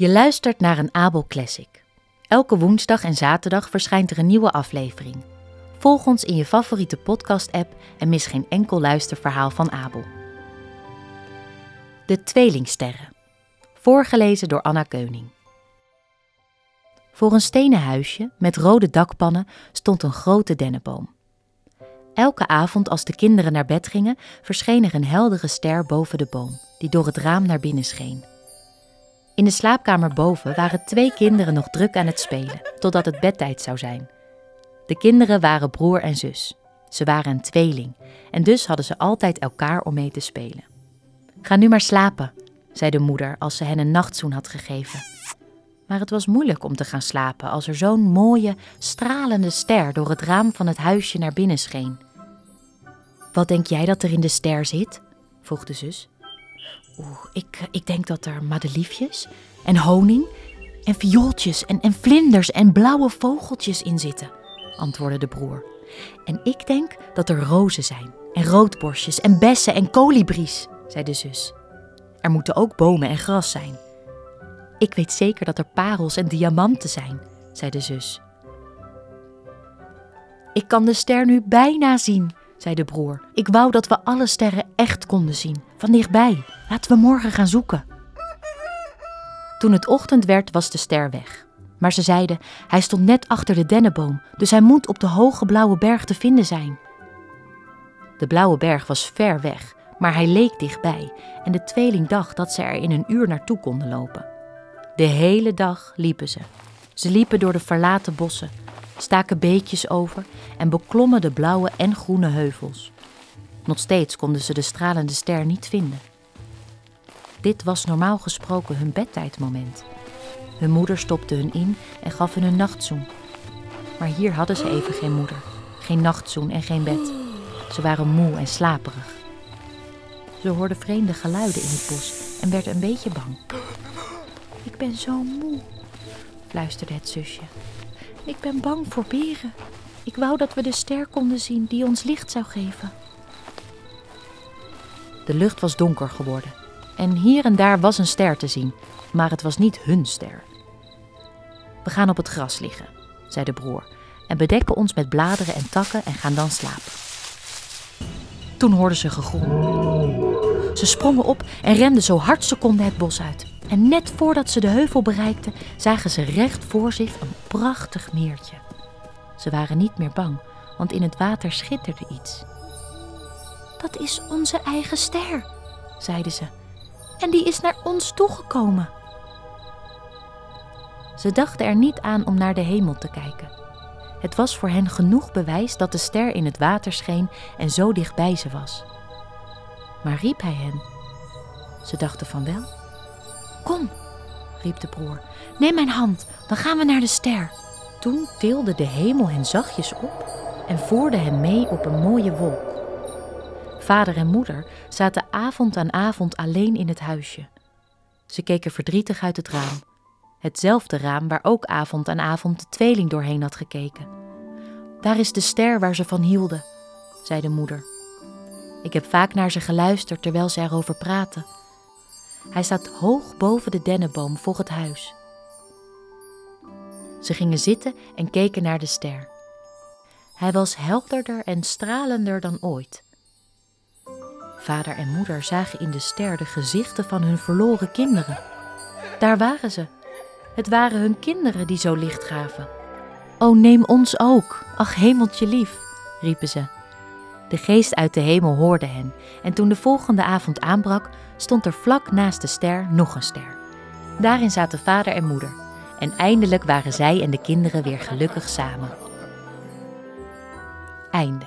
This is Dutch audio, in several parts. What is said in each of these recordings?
Je luistert naar een Abel Classic. Elke woensdag en zaterdag verschijnt er een nieuwe aflevering. Volg ons in je favoriete podcast-app en mis geen enkel luisterverhaal van Abel. De Tweelingsterren. Voorgelezen door Anna Keuning. Voor een stenen huisje met rode dakpannen stond een grote dennenboom. Elke avond als de kinderen naar bed gingen, verscheen er een heldere ster boven de boom, die door het raam naar binnen scheen. In de slaapkamer boven waren twee kinderen nog druk aan het spelen, totdat het bedtijd zou zijn. De kinderen waren broer en zus. Ze waren een tweeling en dus hadden ze altijd elkaar om mee te spelen. Ga nu maar slapen, zei de moeder als ze hen een nachtzoen had gegeven. Maar het was moeilijk om te gaan slapen als er zo'n mooie, stralende ster door het raam van het huisje naar binnen scheen. Wat denk jij dat er in de ster zit? vroeg de zus. Oeh, ik, ik denk dat er madeliefjes en honing en viooltjes en, en vlinders en blauwe vogeltjes in zitten, antwoordde de broer. En ik denk dat er rozen zijn en roodborstjes en bessen en kolibries, zei de zus. Er moeten ook bomen en gras zijn. Ik weet zeker dat er parels en diamanten zijn, zei de zus. Ik kan de ster nu bijna zien, zei de broer. Ik wou dat we alle sterren echt konden zien, van dichtbij. Laten we morgen gaan zoeken. Toen het ochtend werd, was de ster weg. Maar ze zeiden, hij stond net achter de dennenboom, dus hij moet op de hoge blauwe berg te vinden zijn. De blauwe berg was ver weg, maar hij leek dichtbij en de tweeling dacht dat ze er in een uur naartoe konden lopen. De hele dag liepen ze. Ze liepen door de verlaten bossen, staken beekjes over en beklommen de blauwe en groene heuvels. Nog steeds konden ze de stralende ster niet vinden. Dit was normaal gesproken hun bedtijdmoment. Hun moeder stopte hun in en gaf hun een nachtzoen. Maar hier hadden ze even geen moeder, geen nachtzoen en geen bed. Ze waren moe en slaperig. Ze hoorden vreemde geluiden in het bos en werden een beetje bang. Ik ben zo moe, fluisterde het zusje. Ik ben bang voor beren. Ik wou dat we de ster konden zien die ons licht zou geven. De lucht was donker geworden en hier en daar was een ster te zien, maar het was niet hun ster. We gaan op het gras liggen, zei de broer, en bedekken ons met bladeren en takken en gaan dan slapen. Toen hoorden ze gegrom. Ze sprongen op en renden zo hard ze konden het bos uit. En net voordat ze de heuvel bereikten, zagen ze recht voor zich een prachtig meertje. Ze waren niet meer bang, want in het water schitterde iets. Dat is onze eigen ster, zeiden ze. En die is naar ons toegekomen. Ze dachten er niet aan om naar de hemel te kijken. Het was voor hen genoeg bewijs dat de ster in het water scheen en zo dichtbij ze was. Maar riep hij hen? Ze dachten van wel. Kom, riep de broer, neem mijn hand, dan gaan we naar de ster. Toen tilde de hemel hen zachtjes op en voerde hen mee op een mooie wolk. Vader en moeder zaten avond aan avond alleen in het huisje. Ze keken verdrietig uit het raam. Hetzelfde raam waar ook avond aan avond de tweeling doorheen had gekeken. Daar is de ster waar ze van hielden, zei de moeder. Ik heb vaak naar ze geluisterd terwijl ze erover praten. Hij staat hoog boven de dennenboom voor het huis. Ze gingen zitten en keken naar de ster. Hij was helderder en stralender dan ooit. Vader en moeder zagen in de ster de gezichten van hun verloren kinderen. Daar waren ze. Het waren hun kinderen die zo licht gaven. O, neem ons ook, ach hemeltje lief, riepen ze. De geest uit de hemel hoorde hen, en toen de volgende avond aanbrak, stond er vlak naast de ster nog een ster. Daarin zaten vader en moeder, en eindelijk waren zij en de kinderen weer gelukkig samen. Einde.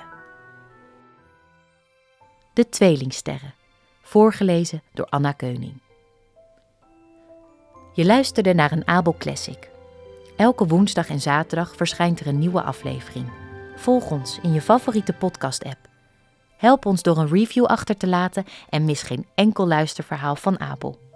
De Tweelingsterren, voorgelezen door Anna Keuning. Je luisterde naar een Abel Classic. Elke woensdag en zaterdag verschijnt er een nieuwe aflevering. Volg ons in je favoriete podcast-app. Help ons door een review achter te laten en mis geen enkel luisterverhaal van Abel.